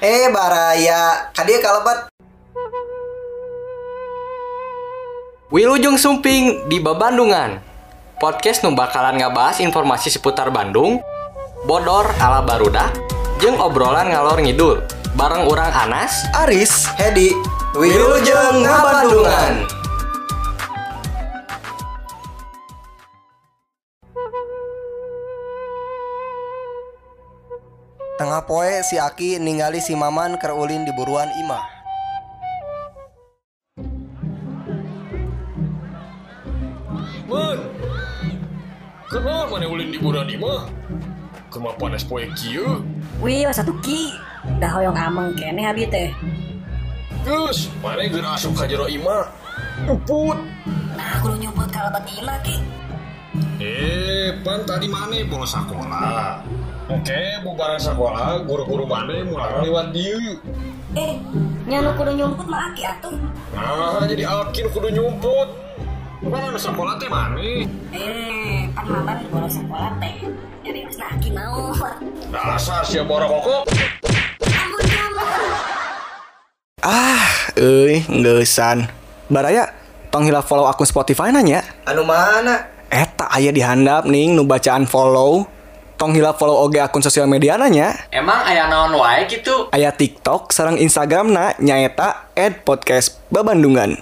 Eh baraya, kadia kalebat. Wilujeng Sumping di Babandungan Podcast nu bakalan ngabahas informasi seputar Bandung Bodor ala Barudak Jeng obrolan ngalor ngidul Bareng orang Anas Aris, Hedi, Wilujeng Ngabandungan. Tengah poe si Aki ningali si Maman keur ulin di buruan imah. Man, kenapa mana ulin di bulan imah? Kema panas poe kieu. Wih, satu ki. Dah hoyong ameng kene abi teh. Geus, mana geus asup ka jero imah? Puput. Nah, aku nyumput kalau bat ima ki. Eh, pan tadi mana bolos sekolah? Oke, bubaran sekolah, guru-guru mana mulai lewat dieu. Eh, nyanu kudu nyumput mah aki atuh. Nah, jadi akin kudu nyumput. Anu sekolah teh mana? Eh, pan maman bolos sekolah teh. Jadi mas aki mau. Dasar koko? Ampun kamu. Ah, euy, ngeusan. Baraya, tong hilap follow akun Spotify nanya. Anu mana? Eta aya di handap ning nu bacaan follow. Tong hilap follow oge akun sosial media nanya. Emang ayah naon wae gitu Aya TikTok sareng Instagram na nyaeta @podcast babandungan.